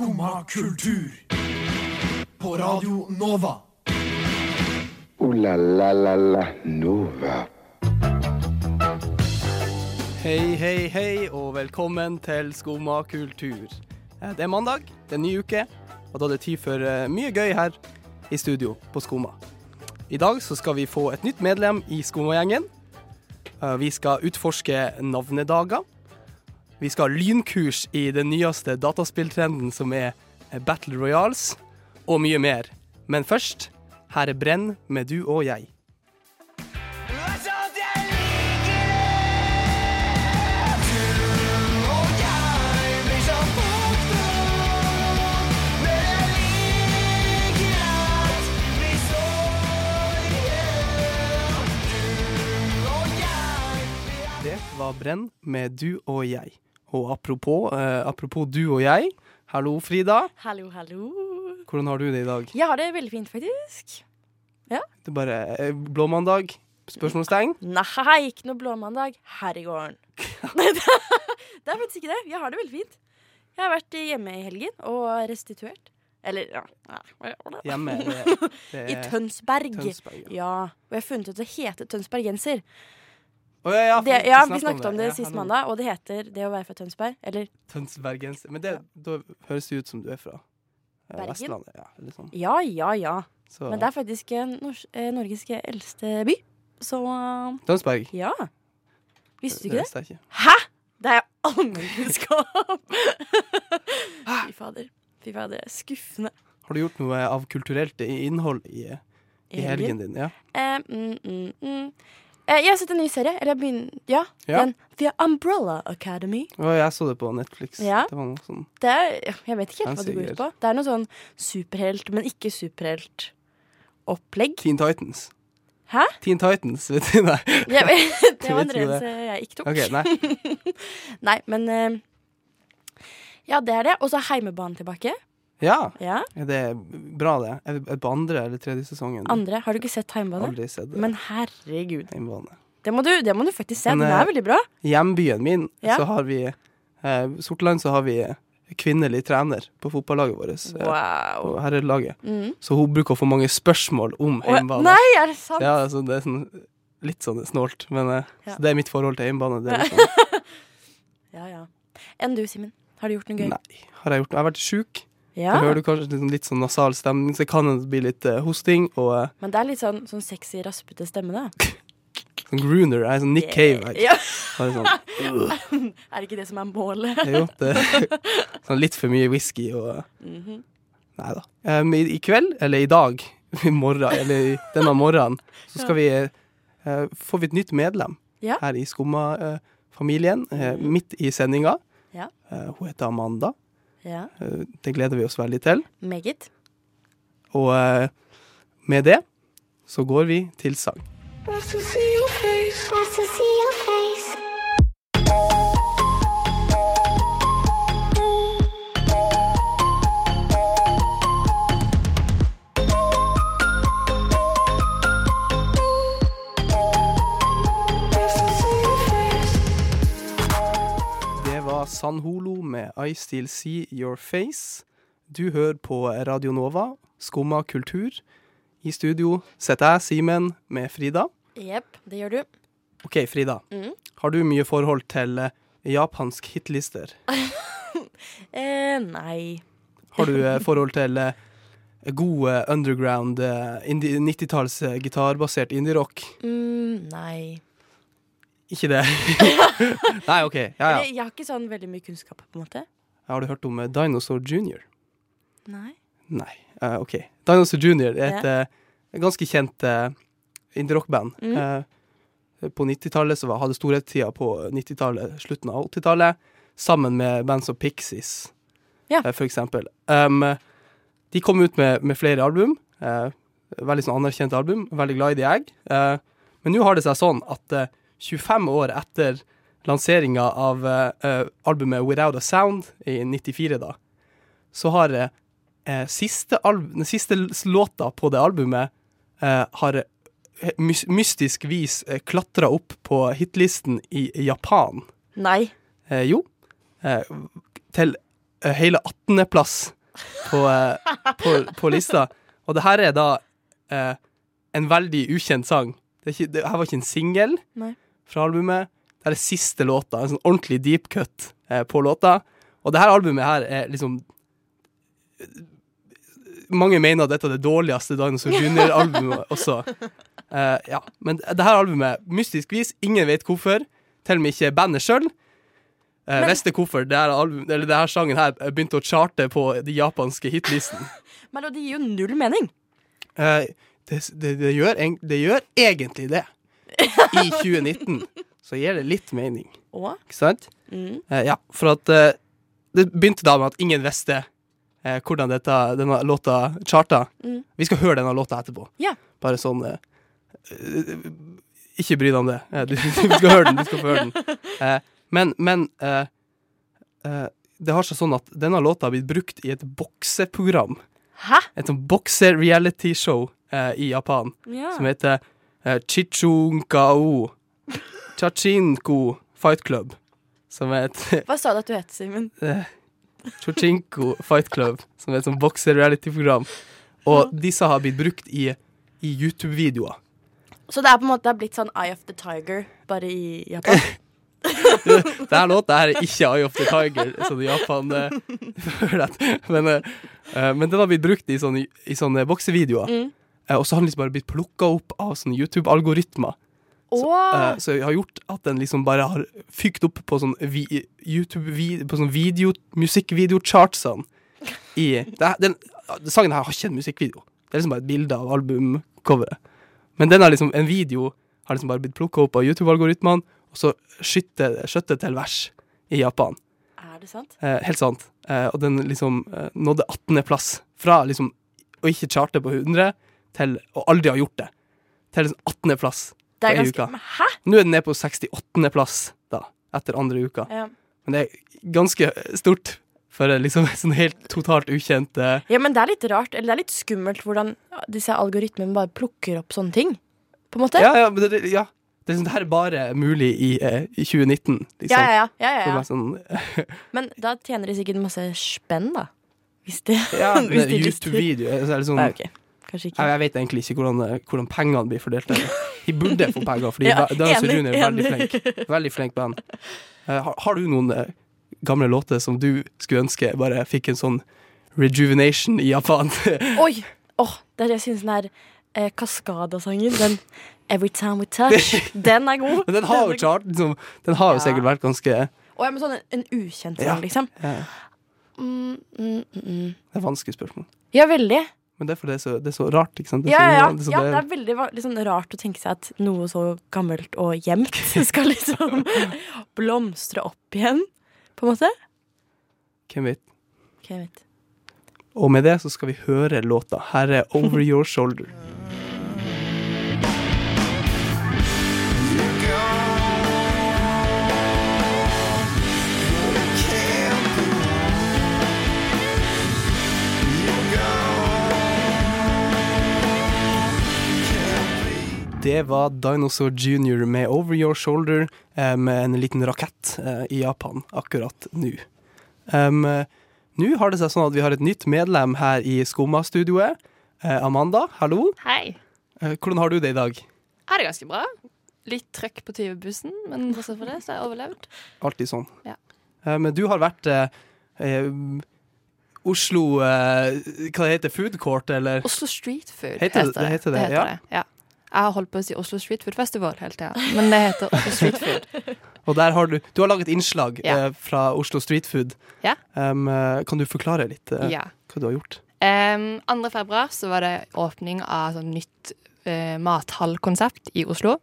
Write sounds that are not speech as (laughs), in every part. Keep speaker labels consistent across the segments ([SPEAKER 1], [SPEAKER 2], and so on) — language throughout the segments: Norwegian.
[SPEAKER 1] Skumma kultur. På Radio Nova.
[SPEAKER 2] O-la-la-la-la Nova.
[SPEAKER 3] Hei, hei, hei, og velkommen til Skumma kultur. Det er mandag, det er ny uke, og da er det tid for eh, mye gøy her i studio på Skumma. I dag så skal vi få et nytt medlem i Skumma-gjengen. Eh, Vi skal utforske navnedager. Vi skal ha lynkurs i den nyeste dataspilltrenden som er Battle Royals, og mye mer. Men først, her er Brenn med du og jeg. Var Brenn med du og jeg. Og apropos, eh, apropos du og jeg. Hallo, Frida.
[SPEAKER 4] Hallo, hallo.
[SPEAKER 3] Hvordan har du det i dag?
[SPEAKER 4] Jeg har det veldig fint, faktisk.
[SPEAKER 3] Det er bare eh, blåmandag? Spørsmålstegn?
[SPEAKER 4] Nei, ikke noe blåmandag her i gården. (laughs) Det er faktisk ikke det. Jeg har det veldig fint. Jeg har vært hjemme i helgen og restituert. Eller, ja. ja.
[SPEAKER 3] Hjemme? Det, (laughs) det
[SPEAKER 4] I
[SPEAKER 3] er
[SPEAKER 4] Tønsberg.
[SPEAKER 3] Tønsberg. Ja.
[SPEAKER 4] Ja. Og jeg har funnet ut at det heter Tønsbergenser.
[SPEAKER 3] Å, ja, ja,
[SPEAKER 4] Det, ja, Vi snakket om det
[SPEAKER 3] det
[SPEAKER 4] sist mandag, og det heter det å være fra Tønsberg. Eller
[SPEAKER 3] Tønsbergenser. Men det, da høres det ut som du er fra eh,
[SPEAKER 4] Bergen?
[SPEAKER 3] Vestlandet. Ja, sånn.
[SPEAKER 4] ja, ja, ja.
[SPEAKER 3] Så,
[SPEAKER 4] Men det er faktisk Nors eh, Norges eldste by. Så eh,
[SPEAKER 3] Tønsberg.
[SPEAKER 4] ja. Visste du ikke det?
[SPEAKER 3] ikke.
[SPEAKER 4] Hæ?! Det er allmennkunnskap! (laughs) Fy fader. Fy fader, er skuffende.
[SPEAKER 3] Har du gjort noe av kulturelt innhold i, i helgen din? Ja.
[SPEAKER 4] Eh, mm, mm, mm. Eh, jeg har sett en ny serie. Eller jeg begynner Ja,
[SPEAKER 3] Ja.
[SPEAKER 4] den The Umbrella Academy.
[SPEAKER 3] Å, jeg så det på Netflix.
[SPEAKER 4] Ja.
[SPEAKER 3] Det var noe sånn
[SPEAKER 4] Det er, Jeg vet ikke helt hva det går ut på. Det er noe sånn superhelt, men ikke superhelt-opplegg.
[SPEAKER 3] Teen Titans.
[SPEAKER 4] Hæ?
[SPEAKER 3] Teen Titans, vet du. Nei.
[SPEAKER 4] Ja, (laughs) men, det var en
[SPEAKER 3] vet
[SPEAKER 4] jeg ikke tok.
[SPEAKER 3] Okay, nei. (laughs)
[SPEAKER 4] Nei, men eh, Ja, det er det. Og så Heimebanen tilbake.
[SPEAKER 3] Ja,
[SPEAKER 4] Ja.
[SPEAKER 3] det er bra, det. Er det på andre eller tredje sesongen?
[SPEAKER 4] Andre. Har du ikke sett Heimebane?
[SPEAKER 3] Aldri sett det.
[SPEAKER 4] Men herregud.
[SPEAKER 3] Heimbane.
[SPEAKER 4] Det må du, det må du faktisk se.
[SPEAKER 3] Men,
[SPEAKER 4] Den
[SPEAKER 3] eh,
[SPEAKER 4] er veldig bra.
[SPEAKER 3] Hjembyen min
[SPEAKER 4] Ja.
[SPEAKER 3] så har vi eh, Sortland så har vi kvinnelig trener på fotballaget vårt. Eh,
[SPEAKER 4] Wow.
[SPEAKER 3] Eh, herrelaget.
[SPEAKER 4] Mm.
[SPEAKER 3] Så hun bruker å få mange spørsmål om heimbane.
[SPEAKER 4] Nei, er det sant?
[SPEAKER 3] Ja, altså det er sånn litt sånn snålt, men eh,
[SPEAKER 4] Ja.
[SPEAKER 3] så det er mitt forhold til litt (laughs) sånn,
[SPEAKER 4] Ja, ja. Enn du, Simen? Har du gjort noe gøy?
[SPEAKER 3] nei, har jeg gjort Jeg har vært sjuk.
[SPEAKER 4] Ja.
[SPEAKER 3] Da hører du kanskje litt, sånn- litt sånn nasal stemning, så det kan det bli litt uh, hosting og uh,
[SPEAKER 4] Men det er litt sånn, sånn sexy, raspete stemme, da.
[SPEAKER 3] sånn grooner. Er sånn Nick Cave.
[SPEAKER 4] Ja.
[SPEAKER 3] Bare (laughs) sånn, (laughs)
[SPEAKER 4] Er det ikke det som er målet?
[SPEAKER 3] jo, det, (laughs) sånn litt for mye whisky og
[SPEAKER 4] Mhm.
[SPEAKER 3] Nei da. Um, i, I kveld, eller i dag, i morgen, eller denne morgenen, så skal vi uh, får vi et nytt medlem
[SPEAKER 4] Ja.
[SPEAKER 3] her i Skumma-familien, uh, midt i sendinga.
[SPEAKER 4] Ja.
[SPEAKER 3] Uh, hun heter Amanda.
[SPEAKER 4] Ja.
[SPEAKER 3] Eh, det gleder vi oss veldig til.
[SPEAKER 4] Meget.
[SPEAKER 3] Og eh, med det så går vi til sang.
[SPEAKER 5] I see your face. I see your face.
[SPEAKER 3] Var San Holo med I Still See Your Face. Du hører på Radio Nova, Skumma kultur. I studio sitter jeg, Simen, med Frida.
[SPEAKER 4] Jepp, det gjør du.
[SPEAKER 3] OK, Frida.
[SPEAKER 4] Mm.
[SPEAKER 3] Har du mye forhold til eh, japansk hitlister? (laughs)
[SPEAKER 4] Eh, nei.
[SPEAKER 3] Har du eh, forhold til eh, god underground eh, 90-talls eh, gitarbasert indie-rock?
[SPEAKER 4] Mm, nei.
[SPEAKER 3] Ikke det? (laughs) Nei, OK. Ja, ja.
[SPEAKER 4] Jeg har ikke sånn veldig mye kunnskap, på en måte.
[SPEAKER 3] Har du hørt om eh, Dinosaur Junior?
[SPEAKER 4] Nei.
[SPEAKER 3] Nei. uh, OK. Dinosaur Junior er et eh, ganske kjent uh, indie-rockband. Mm. På 90-tallet så var, hadde storhetstida på 90-tallet, slutten av 80-tallet, sammen med band som Pixies,
[SPEAKER 4] Ja.
[SPEAKER 3] for eksempel. Um, de kom ut med, med flere album. veldig sånn anerkjente album. Veldig glad i de jeg. Men nå har det seg sånn at 25 år etter lanseringa av eh, albumet Without a Sound i 94, da, så har eh, siste den siste låta på det albumet uh, har mys mystisk vis uh, klatra opp på hitlisten i Japan.
[SPEAKER 4] Nei.
[SPEAKER 3] Jo. Til hele 18.-plass på, på, på lista. Og det her er da en veldig ukjent sang. Det, ikke, det her var ikke en singel. Fra albumet. Det er det siste låta. En sånn ordentlig deep cut eh, på låta. Og det her albumet her er liksom Mange mener at dette er det dårligste Dinosaur Junior-albumet (laughs) også. Eh, ja. Men det her albumet, mystisk vis, ingen vet hvorfor. Til og med ikke bandet sjøl.
[SPEAKER 4] Men-
[SPEAKER 3] visste hvorfor det her, album, eller det her sangen her begynte å charte på de japanske hitlistene. (laughs)
[SPEAKER 4] Melodi gir jo null mening.
[SPEAKER 3] Eh, det, det, det, gjør, det gjør egentlig det. I 2019 så gir det litt mening,
[SPEAKER 4] Og
[SPEAKER 3] ikke sant?
[SPEAKER 4] mm.
[SPEAKER 3] Eh, ja, for at eh, det begynte da med at ingen visste eh, hvordan dette, denne låta charta.
[SPEAKER 4] Mm.
[SPEAKER 3] Vi skal høre denne låta etterpå.
[SPEAKER 4] Ja.
[SPEAKER 3] Bare sånn eh, eh, Ikke bry deg om det. Eh, du, (laughs) du skal høre den. Du skal få høre den. Men men det har seg sånn at denne låta har blitt brukt i et bokseprogram.
[SPEAKER 4] Hæ?
[SPEAKER 3] Et sånn bokse-reality-show eh, i Japan
[SPEAKER 4] Ja.
[SPEAKER 3] som heter Chichunkao Chachinko Fight Club. Som er et (laughs)
[SPEAKER 4] Hva sa du at du het, Simen?
[SPEAKER 3] eh, Chochinko Fight Club, som er et sånt bokse-reality-program. Og disse har blitt brukt i, i YouTube-videoer.
[SPEAKER 4] Så det er på en måte blitt sånn Eye of the Tiger, bare i Japan? (laughs)
[SPEAKER 3] Det her låta her er ikke Eye of the Tiger, sånn i Japan. eh, (laughs) men, eh, eh, men den har blitt brukt i sånne, i sånne boksevideoer.
[SPEAKER 4] Mm.
[SPEAKER 3] Eh, og så har den liksom bare blitt plukka opp av sånne YouTube-algoritmer.
[SPEAKER 4] Åh,
[SPEAKER 3] uh, så jeg har gjort at den liksom bare har fykt opp på sånn vi, YouTube vi, På sånn video, musikkvideochartsene i det, den, Sangen her har ikke en musikkvideo. Det er liksom bare et bilde av albumcoveret. Men den er liksom, en video har liksom bare blitt plukka opp av YouTube-algoritmene, og så skytte- skjøttet til vers i Japan.
[SPEAKER 4] er det sant?
[SPEAKER 3] Uh, helt sant. Uh, og den liksom nådde 18. plass. Fra liksom å ikke charte på 100 til å aldri ha gjort det. Til liksom 18. plass.
[SPEAKER 4] Er
[SPEAKER 3] På
[SPEAKER 4] ei
[SPEAKER 3] uke.
[SPEAKER 4] Hæ?
[SPEAKER 3] Nå er den nede på 68. plass, da, etter andre uka.
[SPEAKER 4] Ja.
[SPEAKER 3] Men det er ganske stort for liksom (laughs) sånn helt totalt ukjent eh,
[SPEAKER 4] ja, men det er litt rart, eller det er litt skummelt hvordan disse algoritmene bare plukker opp sånne ting. På en måte.
[SPEAKER 3] Ja, ja, men det, ja. Det, er sånn, det her er bare mulig i, eh, i 2019, liksom.
[SPEAKER 4] ja, ja, ja, ja, ja.
[SPEAKER 3] sånn, (laughs)
[SPEAKER 4] Men da tjener de sikkert masse spenn, da. Hvis de,
[SPEAKER 3] ja, (laughs)
[SPEAKER 4] hvis de.
[SPEAKER 3] YouTube-video det sånn,
[SPEAKER 4] Nei, ok. Kanskje ikke.
[SPEAKER 3] jeg, jeg vet egentlig ikke hvordan, hvordan pengene blir fordelt. De burde få penger, fordi (laughs)
[SPEAKER 4] Ja, enig,
[SPEAKER 3] Junior er veldig flink. Veldig flink band. Eh, har, har du noen eh, gamle låter som du skulle ønske bare fikk en sånn rejuvenation i Japan? (laughs)
[SPEAKER 4] Oi! Oh, det er det jeg syns den er eh, Kaskada-sangen. Den Every Time We Touch. (laughs) Den er god.
[SPEAKER 3] Men den har jo chart, liksom, den har jo sikkert vært ganske
[SPEAKER 4] oh, ja, men sånn en, en ukjent sang,
[SPEAKER 3] Ja.
[SPEAKER 4] liksom.
[SPEAKER 3] ja,
[SPEAKER 4] Mm, mm, mm, mm.
[SPEAKER 3] Det er vanskelig spørsmål.
[SPEAKER 4] Ja, veldig.
[SPEAKER 3] Men det er fordi det er så, det er så rart, ikke sant? Det
[SPEAKER 4] Ja,
[SPEAKER 3] så,
[SPEAKER 4] ja, ja.
[SPEAKER 3] det er
[SPEAKER 4] ja
[SPEAKER 3] det-
[SPEAKER 4] er veldig liksom, rart å tenke seg at noe så gammelt og gjemt (laughs) skal liksom (laughs) blomstre opp igjen, på en måte.
[SPEAKER 3] Hvem vet?
[SPEAKER 4] Hvem vet.
[SPEAKER 3] Og med det så skal vi høre låta. Her er Over Your Shoulder. Det var Dinosaur Junior med Over Your Shoulder eh, med en liten rakett eh, i Japan akkurat nå. Um, nå har det seg sånn at vi har et nytt medlem her i Skumma-studioet. Eh, Amanda, hallo.
[SPEAKER 6] Hei.
[SPEAKER 3] Eh, hvordan har du det i dag?
[SPEAKER 6] Er det ganske bra? Litt trøkk på tyvebussen, men bortsett fra det, så har jeg overlevd.
[SPEAKER 3] Alltid sånn.
[SPEAKER 6] Ja.
[SPEAKER 3] Eh, men du har vært eh, Oslo Hva det heter Food Court, eller?
[SPEAKER 6] Oslo Street Food
[SPEAKER 3] Heter det-
[SPEAKER 6] heter det.
[SPEAKER 3] det heter det, ja.
[SPEAKER 6] Jeg har holdt på å si Oslo Street Food Festival hele tida, men det heter Oslo Street Food. (laughs)
[SPEAKER 3] Og der har du Du har laget innslag
[SPEAKER 6] Ja.
[SPEAKER 3] eh, fra Oslo Street Food.
[SPEAKER 6] Ja.
[SPEAKER 3] Um, eh, kan du forklare litt eh,
[SPEAKER 6] Ja.
[SPEAKER 3] hva du har gjort?
[SPEAKER 6] Um, 2. februar så var det åpning av sånn nytt uh, mathallkonsept i Oslo.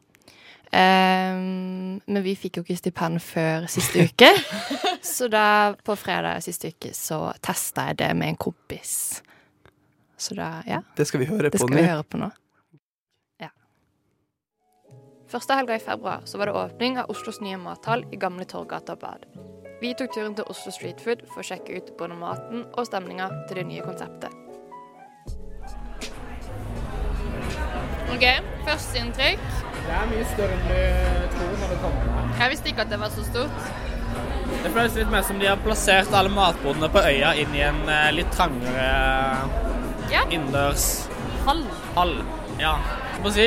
[SPEAKER 6] Um, men vi fikk jo ikke stipend før siste uke, (laughs) så da på fredag siste uke så testa jeg det med en kompis. Så da, ja.
[SPEAKER 3] Det skal vi høre
[SPEAKER 6] Det
[SPEAKER 3] på
[SPEAKER 6] skal vi høre på nå. Første helga i februar så var det åpning av Oslos nye mathall i Gamle Torgata bad. Vi tok turen til Oslo Street Food for å sjekke ut både maten og stemninga til det nye konseptet. OK, førsteinntrykk.
[SPEAKER 7] Det er mye større enn du tror når det kommer her.
[SPEAKER 6] Jeg visste ikke at det var så stort.
[SPEAKER 7] Det føles litt mer som de har plassert alle matbodene på øya inn i en eh, litt trangere
[SPEAKER 8] Ja.
[SPEAKER 7] innendørs
[SPEAKER 8] Hall.
[SPEAKER 7] hall. Ja. Jeg må si,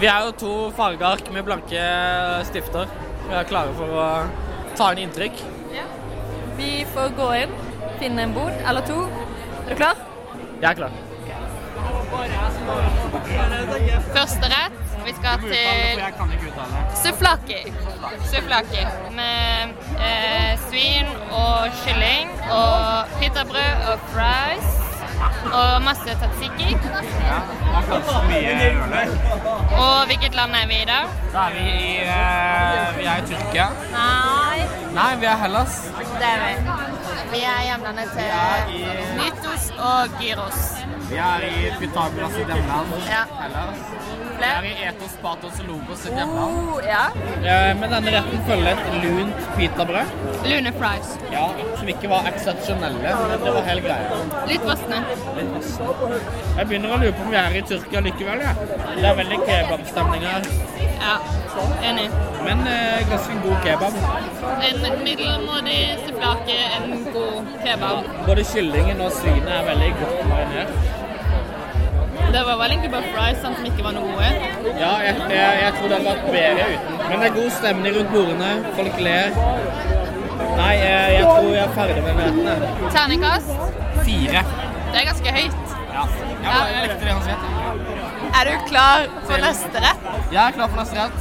[SPEAKER 7] vi er jo to fargeark med blanke stifter. Vi er klare for å ta inn inntrykk.
[SPEAKER 8] Vi får gå inn, finne en bord eller to. Er du klar?
[SPEAKER 7] Jeg er klar.
[SPEAKER 8] Første rett. Vi skal til
[SPEAKER 7] Suflaki.
[SPEAKER 8] Souflaki. Med eh, svin og kylling og pitabrød og fries. Og masse tatsiki.
[SPEAKER 7] Man kan så mye ørner.
[SPEAKER 8] Og hvilket land er vi i da?
[SPEAKER 7] Da er vi i eh, Vi er i Tyrkia.
[SPEAKER 8] Nei,
[SPEAKER 7] Nei, vi er Hellas.
[SPEAKER 8] det er vi. Vi er hjemlandet til Mytos og Gyros.
[SPEAKER 7] Vi er i Pythagoras hjemland.
[SPEAKER 8] Ja.
[SPEAKER 7] Hellas. Vi er i Etos, Patos og Logos sitt hjemland.
[SPEAKER 8] Oh, ja.
[SPEAKER 7] Eh, Men denne retten følger et lunt pitabrød.
[SPEAKER 8] Lune fries.
[SPEAKER 7] Ja, som ikke var eksepsjonelle, men det var helt greia.
[SPEAKER 8] Litt vassende.
[SPEAKER 7] Jeg begynner å lure på om vi er i Tyrkia likevel, ja. Det er veldig kebabstemning her.
[SPEAKER 8] Ja, enig.
[SPEAKER 7] Men eh, ganske god kebab.
[SPEAKER 8] En middelmådig souflaki, en god kebab.
[SPEAKER 7] Både kyllingen og svinet er veldig godt marinert.
[SPEAKER 8] Det var vel egentlig bare friesene som ikke var noe gode.
[SPEAKER 7] Ja, jeg, jeg, jeg tror det hadde vært bedre uten. Men det er god stemning rundt bordene. Folk ler. Nei, jeg, jeg tror jeg er ferdig med møtene.
[SPEAKER 8] Terningkast.
[SPEAKER 7] Fire.
[SPEAKER 8] Det er ganske høyt.
[SPEAKER 7] Ja. Bare- jeg likte det han sa.
[SPEAKER 8] Er du klar for neste rett?
[SPEAKER 7] Jeg er klar for neste rett.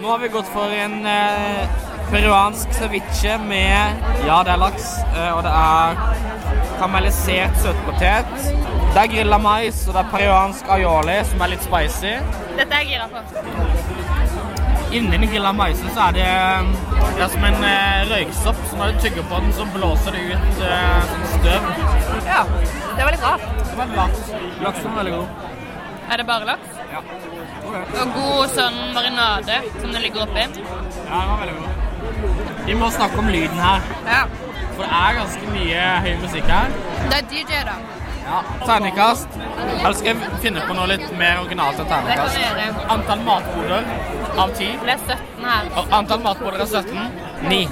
[SPEAKER 7] Nå har vi gått for en eh, peruansk ceviche med Ja, det er laks, eh, og det er karamellisert søtpotet. Det er grilla mais, og det er peruansk aioli, som er litt spicy.
[SPEAKER 8] Dette er jeg gira på.
[SPEAKER 7] Inni den grilla maisen så er det, det er som en eh, røyksopp, så når du tygger på den, så blåser det ut sånn støv.
[SPEAKER 8] Ja, det var litt rart.
[SPEAKER 7] Det var laks. Laksen var veldig god.
[SPEAKER 8] Er det bare laks?
[SPEAKER 7] Ja.
[SPEAKER 8] Og god sånn marinade som det ligger oppi.
[SPEAKER 7] Ja, den var veldig god. Vi må snakke om lyden her,
[SPEAKER 8] Ja.
[SPEAKER 7] for det er ganske mye høy musikk her.
[SPEAKER 8] Det er DJ, da.
[SPEAKER 7] Ja. Terningkast. Eller skal jeg finne på noe litt mer originalt enn terningkast? Antall matboder av ti.
[SPEAKER 8] Det er 17 her.
[SPEAKER 7] Og Antall matboder er 17. 9.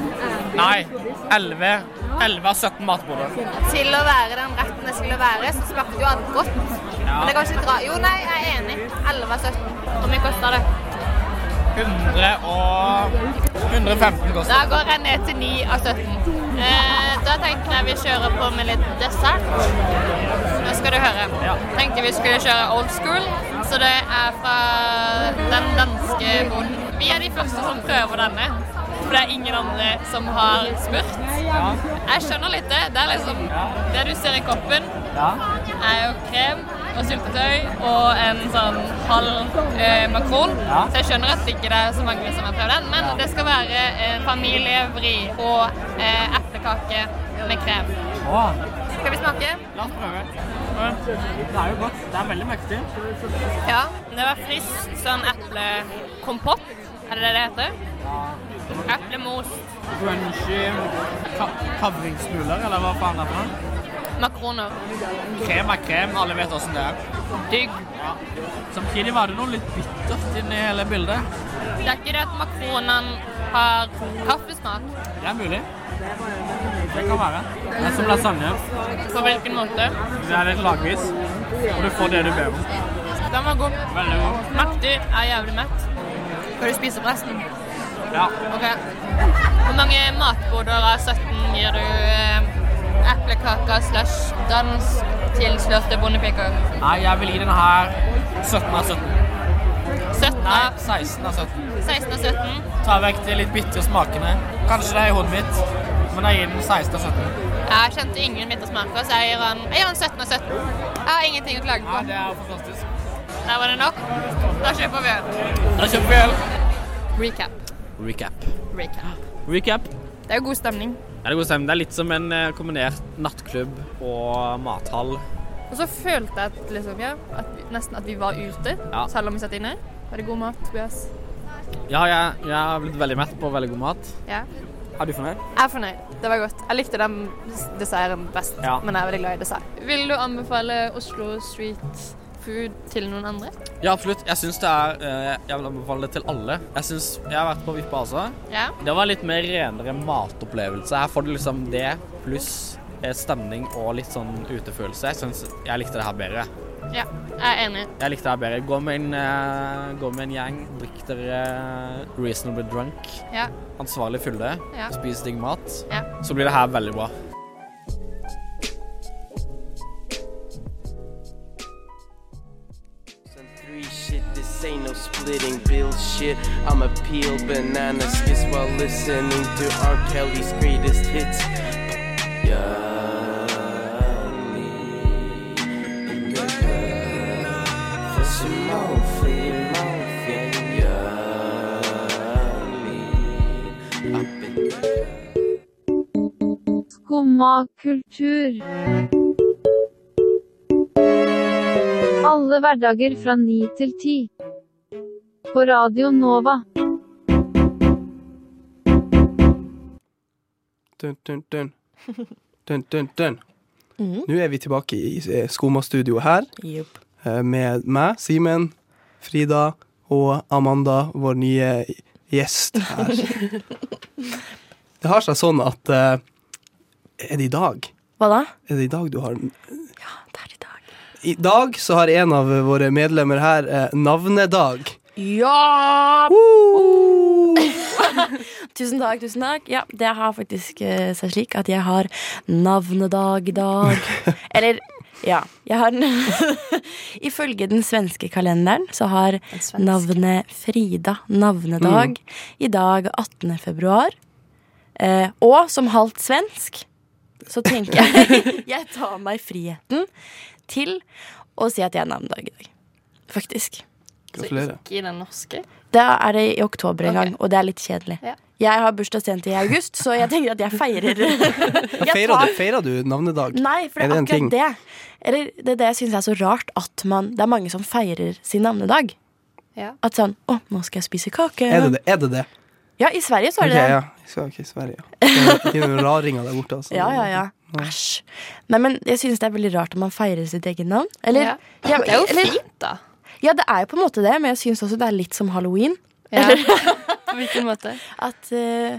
[SPEAKER 7] Nei. 11. 11 av 17 matboder.
[SPEAKER 8] Til å være den retten det skulle være, så smakte jo alt godt. Men det kan ikke dra. Jo, nei, jeg er enig. 11 av 17. Hvor mye koster det?
[SPEAKER 7] 100 og 115 koster.
[SPEAKER 8] Da går jeg ned til 9 av 17. Eh, da tenkte jeg vi kjører på med litt dessert. Nå skal du høre.
[SPEAKER 7] Ja.
[SPEAKER 8] Tenkte vi skulle kjøre old school, så det er fra den danske bonden. Vi er de første som prøver denne, for det er ingen andre som har spurt. Jeg skjønner litt det. Det er liksom Det du ser i koppen,
[SPEAKER 7] Ja.
[SPEAKER 8] er jo krem og syltetøy og en sånn halv eh, makron.
[SPEAKER 7] Ja.
[SPEAKER 8] Så jeg skjønner at det ikke er så mange som har prøvd den, men det skal være eh, familievri på eh, eplekake med krem.
[SPEAKER 7] Åh,
[SPEAKER 8] Skal vi smake?
[SPEAKER 7] la oss prøve. Det er jo godt. Det er veldig mektig.
[SPEAKER 8] Ja. Det var frisk sånn eplekompott. Er det det det heter? Eplemos.
[SPEAKER 7] Crunchy ka kavringsmuler, eller hva faen er det er for noe?
[SPEAKER 8] Makroner.
[SPEAKER 7] Krem er krem, alle vet åssen det er.
[SPEAKER 8] Digg.
[SPEAKER 7] Samtidig var det noe litt bittert inni hele bildet.
[SPEAKER 8] Det er ikke det at makronene har kaffesmak.
[SPEAKER 7] Det er mulig. Det kan være. Det er som lasagne.
[SPEAKER 8] På hvilken måte?
[SPEAKER 7] Det er litt lagvis, og du får det du ber om.
[SPEAKER 8] Den var god.
[SPEAKER 7] Veldig god.
[SPEAKER 8] Mektig. Er jævlig mett. Skal du spise opp resten?
[SPEAKER 7] Ja.
[SPEAKER 8] Ok. Hvor mange matboder av 17 gir du eplekaka slash dans tilslørte bondepiker?
[SPEAKER 7] Nei, jeg vil gi den her 17 av 17.
[SPEAKER 8] 17
[SPEAKER 7] Nei, 16 av 17.
[SPEAKER 8] 16 av 17.
[SPEAKER 7] Ta vekk de litt bitre smakene. Kanskje det er i hodet mitt, men jeg gir den 16 av 17.
[SPEAKER 8] Jeg kjente ingen bitre smaker, så jeg gir den, jeg gir den 17 av 17. Jeg har ingenting å klage på.
[SPEAKER 7] Nei, det er fantastisk.
[SPEAKER 8] Der var det nok. Da kjøper vi øl.
[SPEAKER 7] Da kjøper vi øl.
[SPEAKER 8] Recap.
[SPEAKER 7] Recap.
[SPEAKER 8] Recap.
[SPEAKER 7] Recap.
[SPEAKER 8] Det er god stemning.
[SPEAKER 7] Ja, det er god stemning. Det er litt som en eh, kombinert nattklubb og mathall.
[SPEAKER 8] Og så følte jeg at, liksom, ja, at vi, nesten at vi var ute,
[SPEAKER 7] Ja.
[SPEAKER 8] selv om vi satt inne. Var det god mat, Tobias?
[SPEAKER 7] Ja, jeg, jeg har blitt veldig mett på veldig god mat.
[SPEAKER 8] Ja.
[SPEAKER 7] Er du fornøyd?
[SPEAKER 8] Jeg er fornøyd. Det var godt. Jeg likte den desserten best,
[SPEAKER 7] Ja.
[SPEAKER 8] men jeg er veldig glad i dessert. Vil du anbefale Oslo Street
[SPEAKER 6] food til noen andre?
[SPEAKER 7] Ja, absolutt. Jeg syns det er eh, Jeg vil anbefale det til alle. Jeg syns jeg har vært på Vippa også.
[SPEAKER 6] Ja.
[SPEAKER 7] Det var litt mer renere matopplevelse. Her får du liksom det pluss eh, stemning og litt sånn utefølelse. Jeg syns jeg likte det her bedre.
[SPEAKER 6] ja. Jeg er enig.
[SPEAKER 7] Jeg likte det her bedre. Gå med en, uh, gå med en gjeng, drikk dere reasonably drunk,
[SPEAKER 6] Ja.
[SPEAKER 7] ansvarlig fulle,
[SPEAKER 6] Ja.
[SPEAKER 7] spis digg mat,
[SPEAKER 6] Ja.
[SPEAKER 7] så blir det her veldig bra.
[SPEAKER 9] Ain't no splitting bill shit. I'ma peel banana skits while listening to R. Kelly's greatest hits.
[SPEAKER 10] Skumma kultur. Alle hverdager fra ni til ti. På Radio Nova.
[SPEAKER 3] Dun, dun, dun. Dun, dun, dun.
[SPEAKER 4] Mm.
[SPEAKER 3] Nå er vi tilbake i Skoma-studioet her,
[SPEAKER 4] Jupp.
[SPEAKER 3] eh, med meg, Simen, Frida og Amanda, vår nye gjest her. (laughs) Det har seg sånn at uh, Er det i dag?
[SPEAKER 4] Hva da?
[SPEAKER 3] Er det i dag du har
[SPEAKER 4] Ja, det er i dag.
[SPEAKER 3] I dag så har en av våre medlemmer her eh, navnedag.
[SPEAKER 4] Ja! (laughs) tusen takk, tusen takk. Ja, det har faktisk uh, seg slik at jeg har navnedag i dag. (laughs) Eller, ja. Jeg har (laughs) Ifølge den svenske kalenderen så har navnet Frida navnedag i dag 18. februar. Eh, og som halvt svensk så tenker jeg jeg tar meg friheten til å si at jeg har navnedag i dag. Faktisk.
[SPEAKER 3] Gratulerer.
[SPEAKER 6] Så ikke i den norske?
[SPEAKER 4] Da er det i oktober en
[SPEAKER 6] gang,
[SPEAKER 4] gang, og det er litt kjedelig.
[SPEAKER 6] Ja.
[SPEAKER 4] Jeg har bursdag sent i august, så jeg tenker at jeg feirer. (laughs) Jeg
[SPEAKER 3] Feirer du, feirer du navnedag?
[SPEAKER 4] Nei, for det
[SPEAKER 3] Er
[SPEAKER 4] er
[SPEAKER 3] det
[SPEAKER 4] akkurat det. Eller, det er det jeg syns er så rart, at man Det er mange som feirer sin navnedag.
[SPEAKER 6] Ja.
[SPEAKER 4] At sånn Å, nå skal jeg spise kake.
[SPEAKER 3] Er det det? Er det, det?
[SPEAKER 4] Ja, i Sverige så er det det.
[SPEAKER 3] ja. Jeg skal ikke i Sverige. ja. Det er Ikke noen raringer der borte, altså.
[SPEAKER 4] Ja, ja, ja. Æsj. Nei, men jeg synes det er veldig rart at man feirer sitt eget navn. Eller,
[SPEAKER 6] Ja.
[SPEAKER 4] ja,
[SPEAKER 6] Det er jo
[SPEAKER 4] eller,
[SPEAKER 6] fint, da.
[SPEAKER 4] Ja, det er jo på en måte det, men jeg syns også det er litt som halloween.
[SPEAKER 6] Ja. (laughs) På hvilken måte?
[SPEAKER 4] At uh,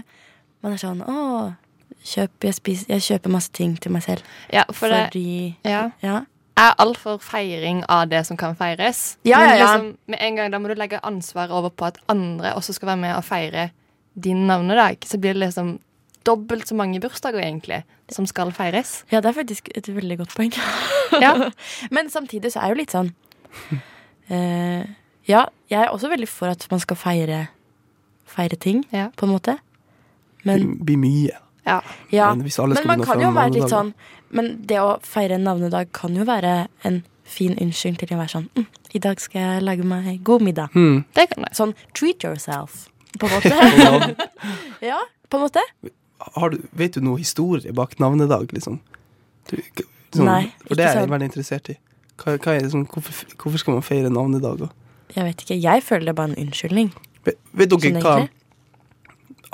[SPEAKER 4] man er sånn Å, kjøp, jeg, spiser, jeg kjøper masse ting til meg selv.
[SPEAKER 6] Ja, for det
[SPEAKER 4] Fordi
[SPEAKER 6] ja.
[SPEAKER 4] Ja.
[SPEAKER 6] Jeg er alt for feiring av det som kan feires.
[SPEAKER 4] Ja, ja, ja.
[SPEAKER 6] Liksom, med en gang da må du legge ansvaret over på at andre også skal være med og feire din navnedag. Så blir det liksom dobbelt så mange bursdager, egentlig, som skal feires.
[SPEAKER 4] ja, det er faktisk et veldig godt poeng.
[SPEAKER 6] Ja. (laughs)
[SPEAKER 4] Men samtidig så er det jo litt sånn eh, Ja, jeg er også veldig for at man skal feire Feire ting,
[SPEAKER 6] Ja.
[SPEAKER 4] på en måte. Men
[SPEAKER 3] Det blir mye.
[SPEAKER 6] Ja.
[SPEAKER 4] Ja,
[SPEAKER 3] Men hvis alle
[SPEAKER 4] men man kan jo være litt sånn Men det å feire en navnedag kan jo være en fin unnskyldning til å være sånn mm, I dag skal jeg lage meg god middag.
[SPEAKER 3] Mm.
[SPEAKER 6] Det kan.
[SPEAKER 4] Sånn treat yourself, på en (laughs) måte. (laughs) ja, på en måte.
[SPEAKER 3] Har du, vet du noe historie bak navnedag, liksom? Du, sånn,
[SPEAKER 4] Nei,
[SPEAKER 3] For det er jeg
[SPEAKER 4] sånn.
[SPEAKER 3] veldig interessert i. Hva, hva er det sånn, hvorfor, hvorfor skal man feire navnet i dag?
[SPEAKER 4] Jeg vet ikke. Jeg føler det er bare en unnskyldning.
[SPEAKER 3] Vet, vet dere
[SPEAKER 4] Sånn
[SPEAKER 3] hva.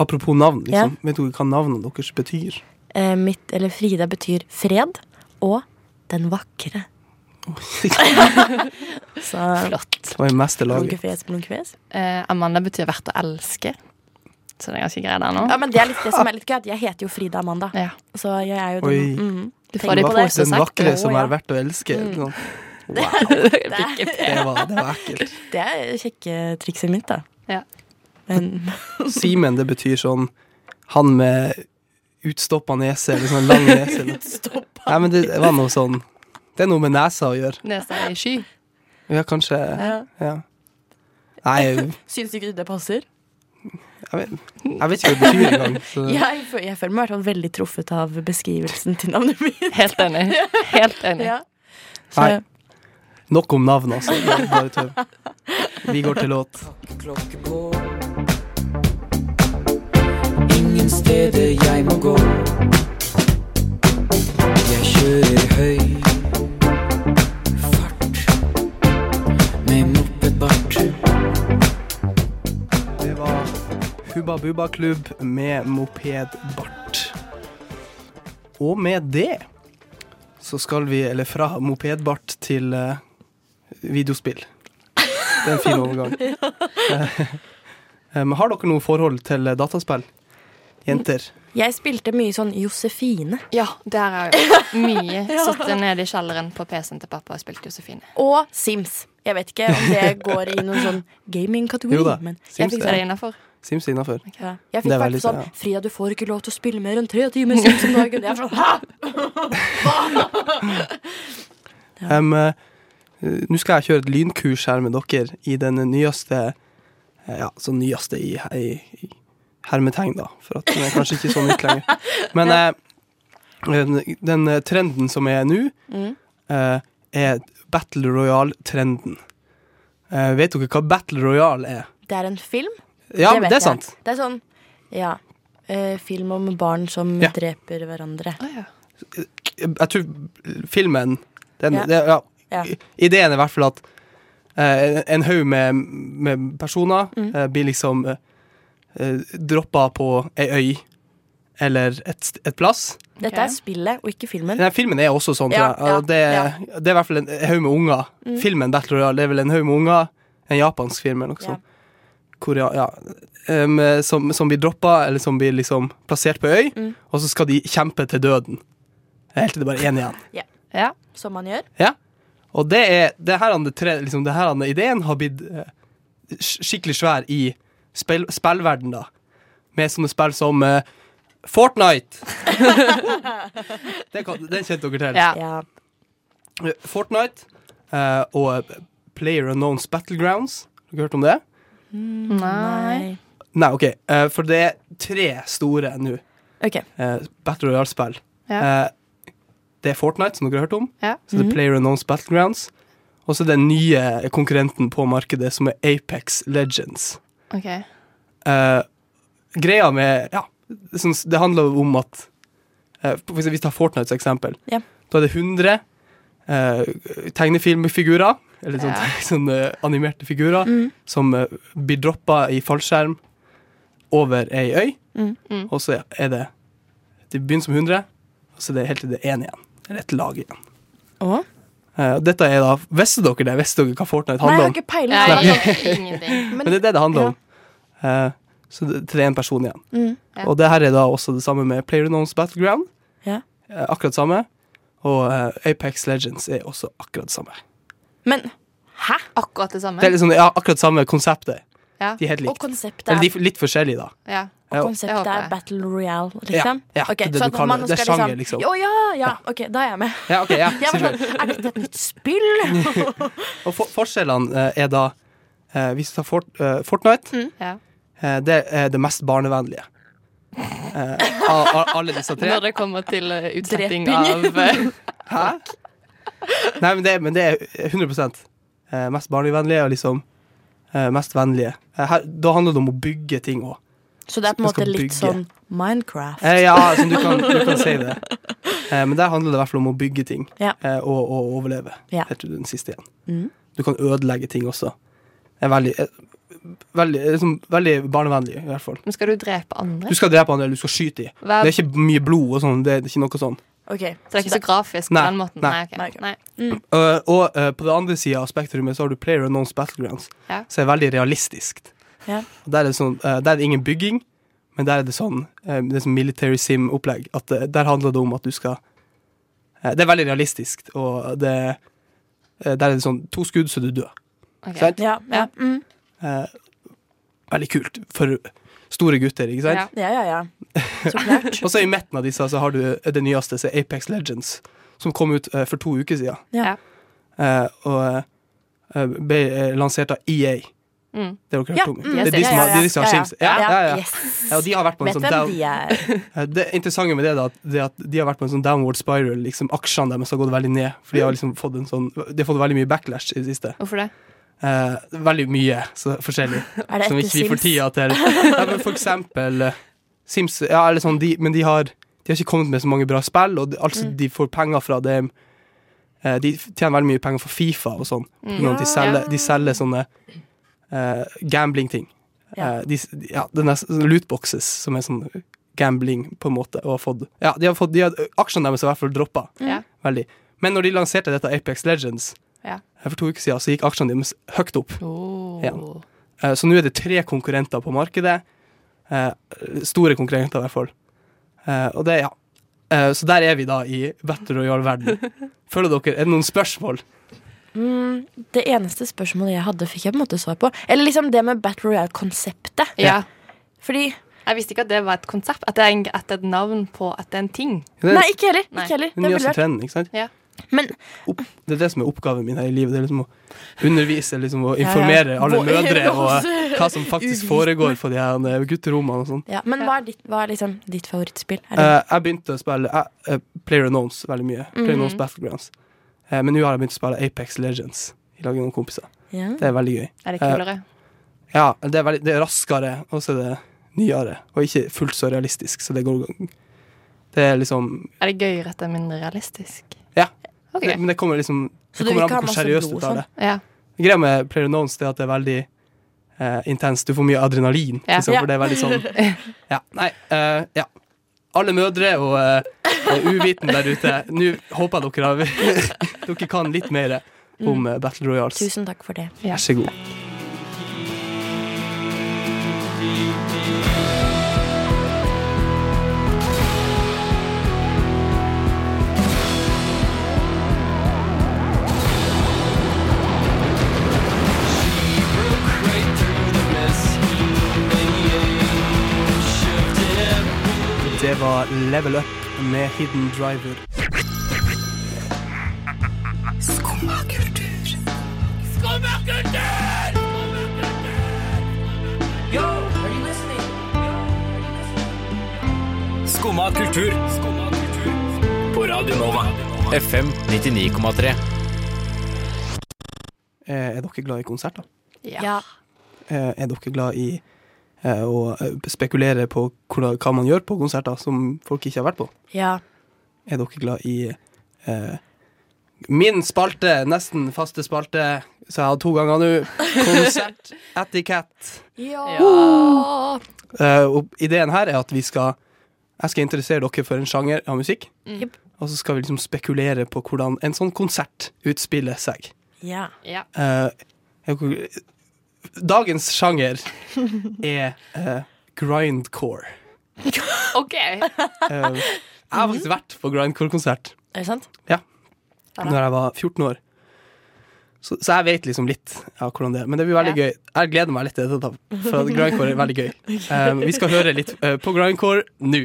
[SPEAKER 3] Apropos navn, liksom. Vet dere hva navnet deres betyr?
[SPEAKER 4] Eh, mitt, eller Frida, betyr fred og den vakre. (laughs) Så
[SPEAKER 6] Flott.
[SPEAKER 3] Hva er meste laget?
[SPEAKER 4] Blunkefjes.
[SPEAKER 6] Eh, Amanda betyr verdt å elske. Så det er ganske greit der nå.
[SPEAKER 4] Ja, men det er litt det som er (laughs) litt gøy, at jeg heter jo Frida Amanda.
[SPEAKER 6] Ja.
[SPEAKER 4] Så jeg er jo
[SPEAKER 3] Oi.
[SPEAKER 4] den mm,
[SPEAKER 6] Du får det. så
[SPEAKER 3] Den vakre som er verdt å elske.
[SPEAKER 4] Mm.
[SPEAKER 3] Sånn. (laughs)
[SPEAKER 6] Pikke (laughs)
[SPEAKER 3] Det var, det var ekkelt. (laughs)
[SPEAKER 4] Det er kjekketrikset mitt, da.
[SPEAKER 6] Ja.
[SPEAKER 4] Men
[SPEAKER 3] Simen, det betyr sånn han med utstoppa nese, eller sånn lang nese. Nei, men det var noe sånn Det er noe med nesa å gjøre.
[SPEAKER 6] Nesa i sky.
[SPEAKER 3] Ja, kanskje
[SPEAKER 4] Ja.
[SPEAKER 3] Ja. Nei,
[SPEAKER 4] Syns du ikke det passer?
[SPEAKER 3] Vet, jeg vet ikke hva det betyr engang. (laughs)
[SPEAKER 4] Jeg, jeg føler meg i hvert fall veldig truffet av beskrivelsen til navnet mitt.
[SPEAKER 6] Helt enig. Helt (laughs) enig.
[SPEAKER 4] Ja. Så,
[SPEAKER 3] Nei. Nok om navnet, altså. Bare tøv. Vi går til låt.
[SPEAKER 9] klokke på. Ingen steder jeg må gå. Jeg kjører høy fart med mopedbart.
[SPEAKER 3] Hubba Bubba Klubb med mopedbart. Og med det så skal vi, eller fra mopedbart til uh, videospill. Det er en fin overgang. (laughs) (laughs) Eh, Men har dere noe forhold til eh, dataspill? Jenter?
[SPEAKER 4] Jeg spilte mye sånn Josefine.
[SPEAKER 6] Ja, det har jeg jo mye. (laughs) Sittet nede i kjelleren på PC-en til pappa og spilt Josefine.
[SPEAKER 4] Og Sims. Jeg vet ikke om det går i noen sånn gaming-kategori.
[SPEAKER 3] Jo da,
[SPEAKER 4] Men
[SPEAKER 3] Sims
[SPEAKER 4] jeg fikk,
[SPEAKER 6] Er det innafor?
[SPEAKER 3] Sims innafor.
[SPEAKER 4] Okay. jeg fikk
[SPEAKER 3] er veldig
[SPEAKER 4] sånn
[SPEAKER 3] ja.
[SPEAKER 4] Frida, du får ikke lov til å spille mer enn tre timer Sims om dagen. Jeg er sånn, Hæ? (laughs)
[SPEAKER 3] Em, eh, Nå skal jeg kjøre et lynkurs her med dere i den nyeste eh, Ja, så nyeste i, i, i hermetegn, da. For at den er kanskje ikke så nytt lenger. Men eh, den, eh, trenden som er nå,
[SPEAKER 4] Mm.
[SPEAKER 3] eh, er Battle Royale-trenden. Eh, vet dere hva Battle Royale er?
[SPEAKER 4] Det er en film.
[SPEAKER 3] Ja,
[SPEAKER 4] vet
[SPEAKER 3] det er
[SPEAKER 4] jeg.
[SPEAKER 3] sant.
[SPEAKER 4] Det er sånn, ja. eh, film om barn som
[SPEAKER 3] Ja.
[SPEAKER 4] dreper hverandre.
[SPEAKER 3] Jeg tror filmen den,
[SPEAKER 4] Ja.
[SPEAKER 3] det, ja.
[SPEAKER 4] Ja.
[SPEAKER 3] Ideen er i hvert fall at eh, en haug med, med personer
[SPEAKER 4] Mm.
[SPEAKER 3] eh, blir liksom uh, droppa på ei øy eller et, st- et plass.
[SPEAKER 4] Dette er spillet, og ikke filmen.
[SPEAKER 3] Den filmen er også sånn,
[SPEAKER 4] Ja,
[SPEAKER 3] tror jeg. Og
[SPEAKER 4] ja,
[SPEAKER 3] det, det er i hvert fall en haug med unger.
[SPEAKER 4] Mm.
[SPEAKER 3] Filmen Battle Royale det er vel en haug med unger. En japansk film eller noe
[SPEAKER 4] Ja.
[SPEAKER 3] sånt. Korea, ja. um, som, som blir droppa, eller som blir liksom plassert på øy,
[SPEAKER 4] Mm.
[SPEAKER 3] og så skal de kjempe til døden. Helt til det bare er én igjen. (laughs)
[SPEAKER 4] Ja.
[SPEAKER 6] Ja.
[SPEAKER 4] Som man gjør.
[SPEAKER 3] Ja. Og det er det her, han- det tre, liksom, det her han- ideen har blitt eh, skikkelig svær i spill, spillverden da. Med sånne spill som eh, Fortnite. (laughs) det kan, den kjente dere til.
[SPEAKER 6] Ja.
[SPEAKER 4] Ja.
[SPEAKER 3] Fortnite eh, og Player Unknowns Battlegrounds. Har dere hørt om det?
[SPEAKER 6] Nei.
[SPEAKER 3] Nei, OK. Uh, for det er tre store nå.
[SPEAKER 4] Okay.
[SPEAKER 3] Uh, Battle Royale-spill.
[SPEAKER 6] Ja.
[SPEAKER 3] Uh, det er Fortnite, som dere har hørt om.
[SPEAKER 6] Ja.
[SPEAKER 3] Så det er Player Unknowns Battlegrounds. Og så den nye konkurrenten på markedet, som er Apex Legends.
[SPEAKER 6] OK.
[SPEAKER 3] Eh, greia med Ja, det, handler om at Hvis vi tar Fortnite som eksempel,
[SPEAKER 4] Ja.
[SPEAKER 3] da er det 100 eh, tegnefilmfigurer, eller sånn,
[SPEAKER 6] Ja. (laughs)
[SPEAKER 3] sånne animerte figurer,
[SPEAKER 4] Mm.
[SPEAKER 3] som eh, blir droppa i fallskjerm over ei øy.
[SPEAKER 4] Mm.
[SPEAKER 6] Mm.
[SPEAKER 3] Og så er det Det begynner som 100, og så er det helt til det er én igjen. Eller et lag igjen. Eh, og dette er da Visste dere det? Visste dere hva Fortnite
[SPEAKER 4] Nei, jeg
[SPEAKER 3] handler
[SPEAKER 4] har
[SPEAKER 3] om?
[SPEAKER 4] ikke peiling.
[SPEAKER 6] Nei,
[SPEAKER 4] på det.
[SPEAKER 6] jeg- (laughs) ingenting.
[SPEAKER 3] Men det er det det handler
[SPEAKER 4] Ja.
[SPEAKER 3] om. Eh, så det, til det er en person igjen.
[SPEAKER 4] Mm.
[SPEAKER 6] Ja.
[SPEAKER 3] Og det her er da også det samme med PlayerUnknown's Battleground.
[SPEAKER 4] Ja.
[SPEAKER 3] Akkurat samme. Og Apex Legends er også akkurat samme.
[SPEAKER 4] Men hæ?
[SPEAKER 6] Akkurat det samme.
[SPEAKER 3] Det er liksom, ja, akkurat samme konseptet.
[SPEAKER 6] Ja.
[SPEAKER 3] De er helt likt.
[SPEAKER 4] Og konseptet
[SPEAKER 3] Eller
[SPEAKER 4] er,
[SPEAKER 3] de er litt forskjellige, da.
[SPEAKER 6] Ja.
[SPEAKER 3] Ja,
[SPEAKER 4] og konseptet er. Battle Royale, liksom?
[SPEAKER 3] Ja, ja,
[SPEAKER 4] okay,
[SPEAKER 3] det det
[SPEAKER 4] så
[SPEAKER 3] du kaller det. Det er sjanger, liksom.
[SPEAKER 4] Å ja, ja, ok, da er jeg med.
[SPEAKER 3] Ja, okay, ja, (laughs)
[SPEAKER 4] Jeg var sånn, er dette et nytt spill? (laughs)
[SPEAKER 3] Og for, forskjellene eh, er da eh, Hvis du tar Fort, eh, Fortnite,
[SPEAKER 6] Ja.
[SPEAKER 3] eh, det er det mest barnevennlige. Eh, av, av alle disse tre.
[SPEAKER 6] Når det kommer til utsetting av
[SPEAKER 3] Hæ? (laughs) Nei, men det, men det er 100 eh, mest barnevennlige og liksom eh, mest vennlige. Eh, her, da handler det om å bygge ting òg.
[SPEAKER 4] Så det er på en måte litt
[SPEAKER 3] bygge.
[SPEAKER 4] sånn Minecraft.
[SPEAKER 3] Eh, ja, som du, kan, du kan si det. (laughs) Eh, men der handler det i hvert fall om å bygge ting
[SPEAKER 4] Ja.
[SPEAKER 3] eh, og, og overleve.
[SPEAKER 4] Ja.
[SPEAKER 3] Helt til den siste igjen.
[SPEAKER 4] Mm.
[SPEAKER 3] Du kan ødelegge ting også. Det er veldig, veldig, liksom, veldig barnevennlig, i hvert fall.
[SPEAKER 6] Men skal du drepe andre?
[SPEAKER 3] Du skal drepe andre, eller du skal skyte
[SPEAKER 6] dem.
[SPEAKER 3] Det er ikke mye blod og sånn. Det er ikke noe sånn.
[SPEAKER 4] Ok,
[SPEAKER 6] Så det er ikke så grafisk
[SPEAKER 3] Nei,
[SPEAKER 6] på den måten?
[SPEAKER 3] nei.
[SPEAKER 6] Nei, okay.
[SPEAKER 4] Nei,
[SPEAKER 6] nei.
[SPEAKER 3] Uh, og uh, på det andre sida av Spektrumet så har du Player Unknowns Battlegrounds,
[SPEAKER 6] Ja.
[SPEAKER 3] som er veldig realistisk.
[SPEAKER 4] Ja.
[SPEAKER 3] Der er, det sånn, uh, der er det ingen bygging, men der er det sånn uh, Det er sånn military sim-opplegg. At uh, Der handler det om at du skal uh, Det er veldig realistisk, og det uh, Der er det sånn to skudd, så du dør.
[SPEAKER 6] Okay.
[SPEAKER 3] Sant?
[SPEAKER 4] Ja, ja. Mm.
[SPEAKER 3] Uh, veldig kult for store gutter, ikke sant?
[SPEAKER 6] Ja.
[SPEAKER 4] ja, ja, ja. Så klart. (laughs)
[SPEAKER 3] Og så i midten av disse så har du uh, det nyeste, som er Apex Legends, som kom ut uh, for to uker siden.
[SPEAKER 4] Ja.
[SPEAKER 3] Uh, og eh, ble eh, lansert av EA.
[SPEAKER 6] Mm.
[SPEAKER 3] Det har dere
[SPEAKER 4] Ja,
[SPEAKER 3] om?
[SPEAKER 4] mm.
[SPEAKER 3] Det er de som har, de som har
[SPEAKER 4] ja,
[SPEAKER 3] Sims. Ja,
[SPEAKER 4] ja.
[SPEAKER 3] ja, ja.
[SPEAKER 4] Yes.
[SPEAKER 3] Ja, og de har vært på en sånn down,
[SPEAKER 4] de. (laughs)
[SPEAKER 3] Eh, Det interessante med det, da, det er at de har vært på en sånn downward spiral. Liksom Aksjene deres har gått veldig ned. For de har liksom fått en sånn De har fått veldig mye backlash i det siste.
[SPEAKER 6] Hvorfor det?
[SPEAKER 3] Eh, veldig mye så forskjellig. (laughs) Som ikke vi får tida til. (laughs) Ja, men for eksempel eh, Sims Ja, eller sånn, de, men de har, de har ikke kommet med så mange bra spill, og de, altså,
[SPEAKER 4] Mm.
[SPEAKER 3] de får penger fra det eh, De tjener veldig mye penger for Fifa og sånn.
[SPEAKER 6] Mm.
[SPEAKER 3] Når de, selger, de selger sånne eh, gambling-ting.
[SPEAKER 4] Ja.
[SPEAKER 3] Eh, de, ja, lootboxes som er sånn gambling, på en måte. Og har fått, ja, de har fått, de har, aksjene deres er i hvert fall droppa
[SPEAKER 6] Mm.
[SPEAKER 3] veldig. Men når de lanserte dette Apex Legends,
[SPEAKER 6] Ja.
[SPEAKER 3] For to uker siden så gikk aksjene deres høyt opp.
[SPEAKER 6] Oh.
[SPEAKER 3] Ja. Eh, Så nå er det tre konkurrenter på markedet. Eh, Store konkurrenter, i hvert fall. Eh, Og det, ja. Eh, Så der er vi da i Battle Royale-verden. (laughs) Føler dere, Er det noen spørsmål?
[SPEAKER 4] Mm, det eneste spørsmålet jeg hadde, fikk jeg på en måte svar på. Eller liksom det med Battle Royale-konseptet.
[SPEAKER 6] Ja.
[SPEAKER 4] Fordi
[SPEAKER 6] Jeg visste ikke at det var et konsept. At det er, en, at det er et navn på at det er en ting.
[SPEAKER 3] Det er
[SPEAKER 4] Nei, ikke heller.
[SPEAKER 6] Nei.
[SPEAKER 4] Ikke heller. Det er
[SPEAKER 3] nyeste
[SPEAKER 4] veldig rart.
[SPEAKER 3] trenden, ikke sant?
[SPEAKER 6] Ja.
[SPEAKER 4] Men
[SPEAKER 3] Opp, det er det som er oppgaven min her i livet. Det er liksom å undervise liksom
[SPEAKER 4] ja.
[SPEAKER 3] informere alle mødre (laughs) og hva som faktisk foregår på de her eh, gutterommene og sånn.
[SPEAKER 4] Ja, men hva er, ditt, hva er liksom ditt favorittspill? Er
[SPEAKER 3] Eh, jeg begynte å spille uh, Player Unknowns veldig mye. Player Unknowns
[SPEAKER 4] Mhm.
[SPEAKER 3] Battlegrounds. Uh, men nå har jeg begynt å spille Apex Legends i lag med noen kompiser.
[SPEAKER 4] ja.
[SPEAKER 3] Det er veldig gøy.
[SPEAKER 6] Er det kulere?
[SPEAKER 3] Ja, det er, veldig, det er raskere, og så er det nyere. Og ikke fullt så realistisk, så det går Det er liksom
[SPEAKER 6] Er det gøyere at det er mindre realistisk?
[SPEAKER 3] Ja.
[SPEAKER 6] Ok.
[SPEAKER 3] Det, men det kommer liksom Det kommer an på hvor seriøst du tar det.
[SPEAKER 6] Ja.
[SPEAKER 3] Greia med Player Unknowns det er at det er veldig eh, intenst. Du får mye adrenalin.
[SPEAKER 6] Ja.
[SPEAKER 3] Liksom, For det er veldig sånn Ja, nei, Uh, ja. Alle mødre og uh, eh, uviten der ute, nå håper jeg dere har (laughs) Dere kan litt mer om mm. Battle Royals.
[SPEAKER 4] Tusen takk for det.
[SPEAKER 3] Vær så god. Level Up med Hidden Driver.
[SPEAKER 11] Skumma kultur. På Radio Nova. FM 99,3.
[SPEAKER 3] Eh, er dere glad i konserter?
[SPEAKER 4] Ja.
[SPEAKER 3] Eh, er dere glad i eh, å eh, spekulere på hva man gjør på konserter som folk ikke har vært på?
[SPEAKER 4] ja.
[SPEAKER 3] Er dere glad i eh, min spalte, nesten faste spalte, så jeg har to ganger nå, (laughs) konsertetikett?
[SPEAKER 4] Ja.
[SPEAKER 3] uh, og ideen her er at vi skal Jeg skal interessere dere for en sjanger av musikk.
[SPEAKER 4] Mm.
[SPEAKER 3] Og så skal vi liksom spekulere på hvordan en sånn konsert utspiller seg.
[SPEAKER 4] ja.
[SPEAKER 6] Ja.
[SPEAKER 3] Uh, dagens sjanger er uh, grindcore.
[SPEAKER 6] OK.
[SPEAKER 3] Uh, jeg har faktisk vært på grindcore-konsert
[SPEAKER 4] Er det sant? Ja.
[SPEAKER 3] Når jeg var 14 år. Så, så jeg vet liksom litt av hvordan det er. Men det blir veldig gøy. Jeg gleder meg litt til dette, for grindcore er veldig gøy. (laughs) Eh, vi skal høre litt uh, på grindcore nå.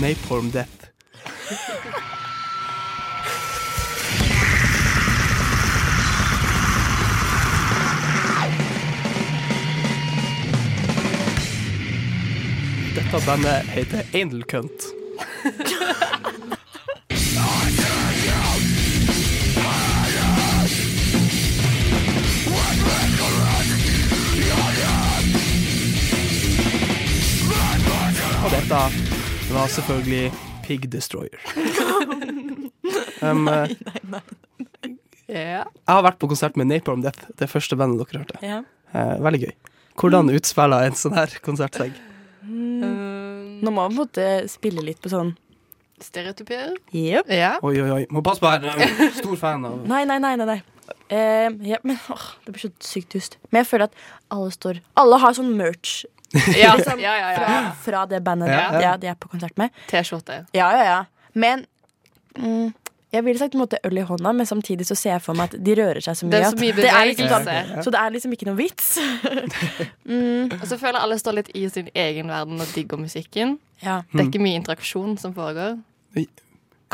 [SPEAKER 3] Napalm Death. Dette bandet heter Anal Cunt. Og dette var selvfølgelig Pig Destroyer. (laughs) Um, nei,
[SPEAKER 6] nei
[SPEAKER 3] jeg har vært på konsert med Napalm Death, det første bandet dere hørte.
[SPEAKER 4] Yeah.
[SPEAKER 3] Eh, veldig gøy. Hvordan utspiller en sånn her konsert seg?
[SPEAKER 6] Um,
[SPEAKER 4] Nå må man på en måte spille litt på sånn
[SPEAKER 6] stereotypier?
[SPEAKER 4] Yep.
[SPEAKER 6] Ja.
[SPEAKER 3] Oi, oi, oi. Må passe på her. Er Stor fan av
[SPEAKER 4] Nei, nei, nei. nei, nei. Uh, ja, men åh, Det blir så sykt dust. Men jeg føler at alle står Alle har sånn merch
[SPEAKER 6] Ja, (laughs)
[SPEAKER 4] liksom,
[SPEAKER 6] ja, ja,
[SPEAKER 4] Fra,
[SPEAKER 6] ja.
[SPEAKER 4] fra det bandet
[SPEAKER 3] Ja,
[SPEAKER 4] de-
[SPEAKER 3] ja.
[SPEAKER 4] ja, de er på konsert med.
[SPEAKER 6] T-skjorte.
[SPEAKER 4] Ja, ja, ja. Men mm, jeg ville sagt på en måte øl i hånda, men samtidig så ser jeg for meg at de rører seg så mye.
[SPEAKER 6] Det er så mye
[SPEAKER 4] det er liksom sånn, så det er liksom ikke noe vits. (laughs) mm,
[SPEAKER 6] Og så føler jeg alle står litt i sin egen verden og digger musikken.
[SPEAKER 4] ja.
[SPEAKER 6] Det er ikke mye interaksjon som foregår.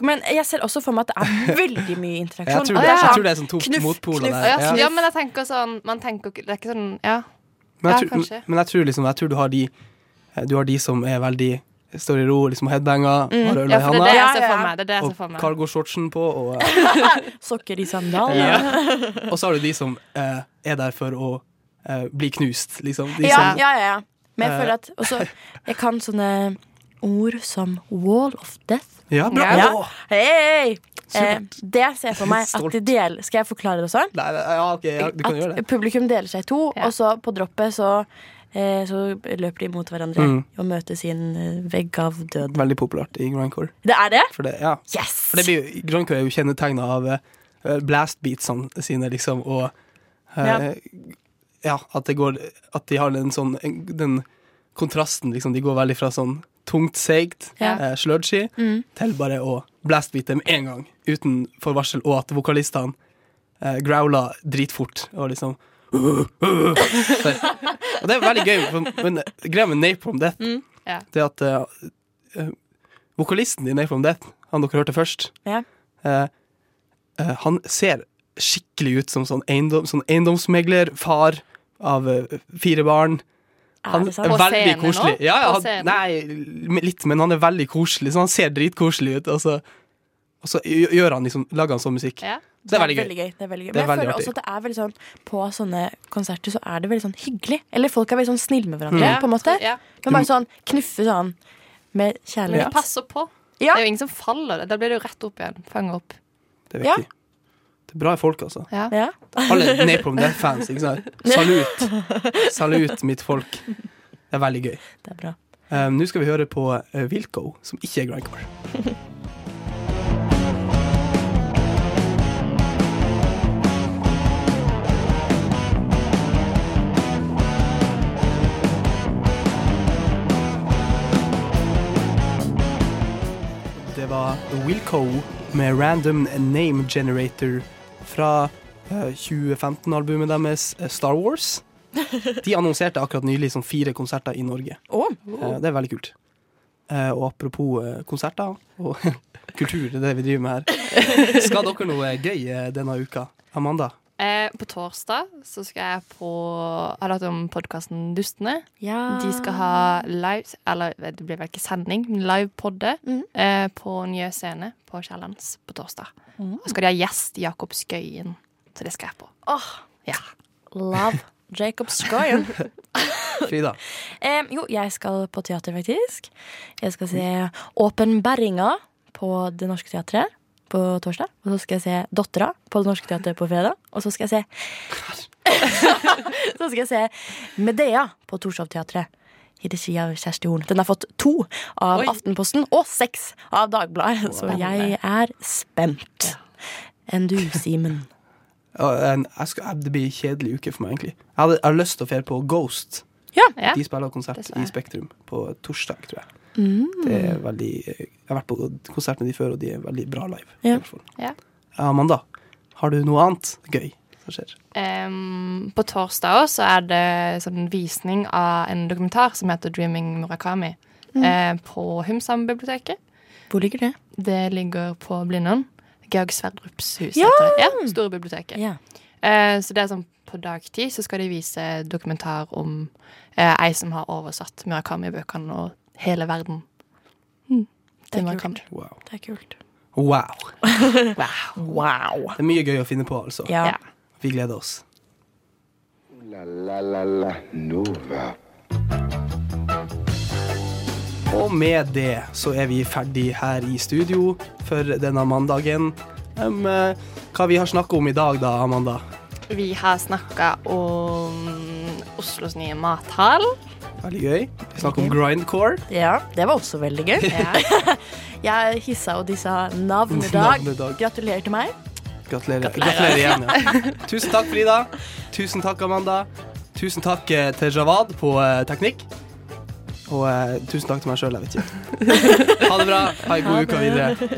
[SPEAKER 4] Men jeg ser også for meg at det er (laughs) veldig mye
[SPEAKER 3] Jeg
[SPEAKER 4] interaksjon.
[SPEAKER 3] tror, det, jeg
[SPEAKER 4] sånn,
[SPEAKER 3] tror det er sånn to
[SPEAKER 4] knuff,
[SPEAKER 3] motpoler
[SPEAKER 4] knuff.
[SPEAKER 3] der.
[SPEAKER 6] Ja,
[SPEAKER 3] Ja.
[SPEAKER 6] ja, men jeg tenker sånn Man tenker Det er ikke sånn Ja.
[SPEAKER 3] Men, jeg
[SPEAKER 6] Ja,
[SPEAKER 3] tror,
[SPEAKER 6] kanskje.
[SPEAKER 3] men jeg tror liksom Jeg tror du har de Du har de som er veldig står i ro, liksom headbanger,
[SPEAKER 4] Mm.
[SPEAKER 3] har øl i handa,
[SPEAKER 4] Ja, ja,
[SPEAKER 3] og cargo-shortsen på, og, eh, (laughs)
[SPEAKER 4] Sokker i sandalene.
[SPEAKER 3] Ja. (laughs) og så har du de som eh, er der for å eh, bli knust, liksom. De
[SPEAKER 4] Ja,
[SPEAKER 3] som,
[SPEAKER 4] ja, ja, ja. Men jeg
[SPEAKER 3] Eh.
[SPEAKER 4] føler at også Jeg kan sånne ord som wall of death.
[SPEAKER 3] Ja, bra.
[SPEAKER 4] Ja.
[SPEAKER 3] Åh.
[SPEAKER 4] Eh, det ser jeg for meg at de deler Skal jeg forklare det også?
[SPEAKER 3] Nei, nei, ja, okay, ja, du kan gjøre
[SPEAKER 4] At
[SPEAKER 3] det.
[SPEAKER 4] publikum deler seg i to, og så på droppet så, eh, så løper de mot hverandre
[SPEAKER 3] Mm.
[SPEAKER 4] og møter sin eh, vegg av død.
[SPEAKER 3] Veldig populært i grindcore.
[SPEAKER 4] Det er det?
[SPEAKER 3] For det, ja.
[SPEAKER 4] Yes!
[SPEAKER 3] For det blir Grandcore grindcore er jo kjennetegna av uh, blastbeatsene sine, liksom, og uh,
[SPEAKER 4] Ja.
[SPEAKER 3] ja. at det går At de har den sånn Den kontrasten, liksom. De går veldig fra sånn tungt, seigt,
[SPEAKER 4] Ja.
[SPEAKER 3] eh, sludgy,
[SPEAKER 4] Mm.
[SPEAKER 3] til bare å blastbeate med en gang, uten forvarsel, og at vokalistene eh, growler dritfort og liksom Så, (laughs) og det er veldig gøy, for, men greia med Napalm Death,
[SPEAKER 6] Ja.
[SPEAKER 3] det er at eh, eh, vokalisten i Napalm Death, han dere hørte først,
[SPEAKER 4] Ja.
[SPEAKER 3] eh, eh, han ser skikkelig ut som sånn, eiendom, sånn eiendomsmegler, far av fire barn. Han
[SPEAKER 4] det sant?
[SPEAKER 3] er
[SPEAKER 6] På
[SPEAKER 3] veldig
[SPEAKER 6] scenen nå?
[SPEAKER 3] koselig. Ja, ja, han, nei, litt, men han er veldig koselig, så han ser dritkoselig ut. Og så, og så gjør han liksom, lager han sånn musikk.
[SPEAKER 6] Ja.
[SPEAKER 3] Det er veldig gøy.
[SPEAKER 4] Det er veldig gøy.
[SPEAKER 3] Det er
[SPEAKER 4] Men jeg føler
[SPEAKER 3] artig.
[SPEAKER 4] også at det er veldig sånn På sånne konserter så er det veldig sånn hyggelig. Eller folk er veldig sånn snille med hverandre,
[SPEAKER 6] mm.
[SPEAKER 4] på en måte.
[SPEAKER 6] Ja.
[SPEAKER 4] Men bare sånn knuffe sånn med kjærlighet.
[SPEAKER 6] Ja. passer på.
[SPEAKER 4] Ja.
[SPEAKER 6] Det er jo ingen som faller. Da blir det jo rett opp igjen. Fange opp.
[SPEAKER 3] Det er
[SPEAKER 4] Ja.
[SPEAKER 3] viktig. Bra folk, altså.
[SPEAKER 6] Ja.
[SPEAKER 4] Ja.
[SPEAKER 3] Alle Napalm Death-fans. ikke sant? Salut. Salut, mitt folk. Det er veldig gøy.
[SPEAKER 4] Det er bra.
[SPEAKER 3] Um, Nå skal vi høre på uh, Wilco, som ikke er grindcore. Det var Wilco med Random Name Generator fra eh, 2015-albumet deres eh, Star Wars. De annonserte akkurat nylig sånn fire konserter i Norge.
[SPEAKER 4] Oh,
[SPEAKER 3] oh. det er veldig kult. Eh, og apropos eh, konserter og (laughs) kultur, det er det vi driver med her. (laughs) Skal dere noe gøy eh, denne uka? Amanda?
[SPEAKER 6] Eh, på torsdag så skal jeg på Har du hørt om podkasten Dustene?
[SPEAKER 4] ja.
[SPEAKER 6] De skal ha live Eller det blir vel ikke sending, men livepodde
[SPEAKER 4] mm.
[SPEAKER 6] eh, på Nye Scene på Kiellands på torsdag.
[SPEAKER 4] Mm.
[SPEAKER 6] Og skal de ha gjest Jakob Skøyen. Så det skal jeg på.
[SPEAKER 4] Åh,
[SPEAKER 6] Ja.
[SPEAKER 4] love Jacob Skøyen. (laughs)
[SPEAKER 3] Frida?
[SPEAKER 4] Eh, jo, jeg skal på teater, faktisk. Jeg skal se Åpenbæringa på Det Norske Teatret på torsdag. Og så skal jeg se Dottera på Det Norske Teatret på fredag. Og så skal jeg se (laughs) Så skal jeg se Medea på Torshov-teatret. I regi av Kjersti Horn. Den har fått to av
[SPEAKER 6] Oi.
[SPEAKER 4] Aftenposten og seks av Dagbladet, så jeg er spent. Enn du, Simen? (laughs)
[SPEAKER 3] Jeg skal, det blir en kjedelig uke for meg, egentlig. Jeg har lyst til å dra på Ghost.
[SPEAKER 6] Ja.
[SPEAKER 3] De spiller konsert i Spektrum på torsdag, tror jeg.
[SPEAKER 4] Mm.
[SPEAKER 3] Det er veldig, jeg har vært på konsert med de før, og de er veldig bra live. i
[SPEAKER 4] Ja.
[SPEAKER 3] hvert fall.
[SPEAKER 6] Ja.
[SPEAKER 3] Amanda, har du noe annet gøy som skjer?
[SPEAKER 6] Um, på torsdag også så er det sånn visning av en dokumentar som heter 'Dreaming Murakami' eh, på Humsam-biblioteket.
[SPEAKER 4] Hvor ligger det?
[SPEAKER 6] Det ligger på Blindern. Georg Sverdrups hus.
[SPEAKER 4] Ja!
[SPEAKER 6] ja Store biblioteket.
[SPEAKER 4] Ja.
[SPEAKER 6] Eh, så det er sånn på dagtid så skal de vise dokumentar om eh, ei som har oversatt Murakami-bøkene og hele verden. Mm.
[SPEAKER 4] Det er kult.
[SPEAKER 3] Wow.
[SPEAKER 4] Det er kult. (laughs)
[SPEAKER 3] wow.
[SPEAKER 4] Wow.
[SPEAKER 3] Det er mye gøy å finne på, altså.
[SPEAKER 4] Ja.
[SPEAKER 6] Ja.
[SPEAKER 3] Vi gleder oss.
[SPEAKER 2] La la la la Nova.
[SPEAKER 3] Og med det så er vi ferdig her i studio for denne mandagen. Um, hva vi har snakka om i dag, da, Amanda?
[SPEAKER 6] Vi har snakka om Oslos nye mathall.
[SPEAKER 3] Veldig gøy. Vi snakker om grindcore.
[SPEAKER 4] Ja, det var også veldig gøy.
[SPEAKER 6] Ja. (laughs)
[SPEAKER 4] Jeg hissa og dissa navnedag.
[SPEAKER 3] Navnedag.
[SPEAKER 4] Gratulerer til meg.
[SPEAKER 3] Gratulerer. Gratulerer igjen. Ja. (laughs) Tusen takk, Frida. Tusen takk, Amanda. Tusen takk eh, til Javad på eh, teknikk. Og eh, tusen takk til meg sjøl, jeg vet ikke. (laughs) Ha det bra. Ha ei god
[SPEAKER 4] Ha
[SPEAKER 3] uke videre.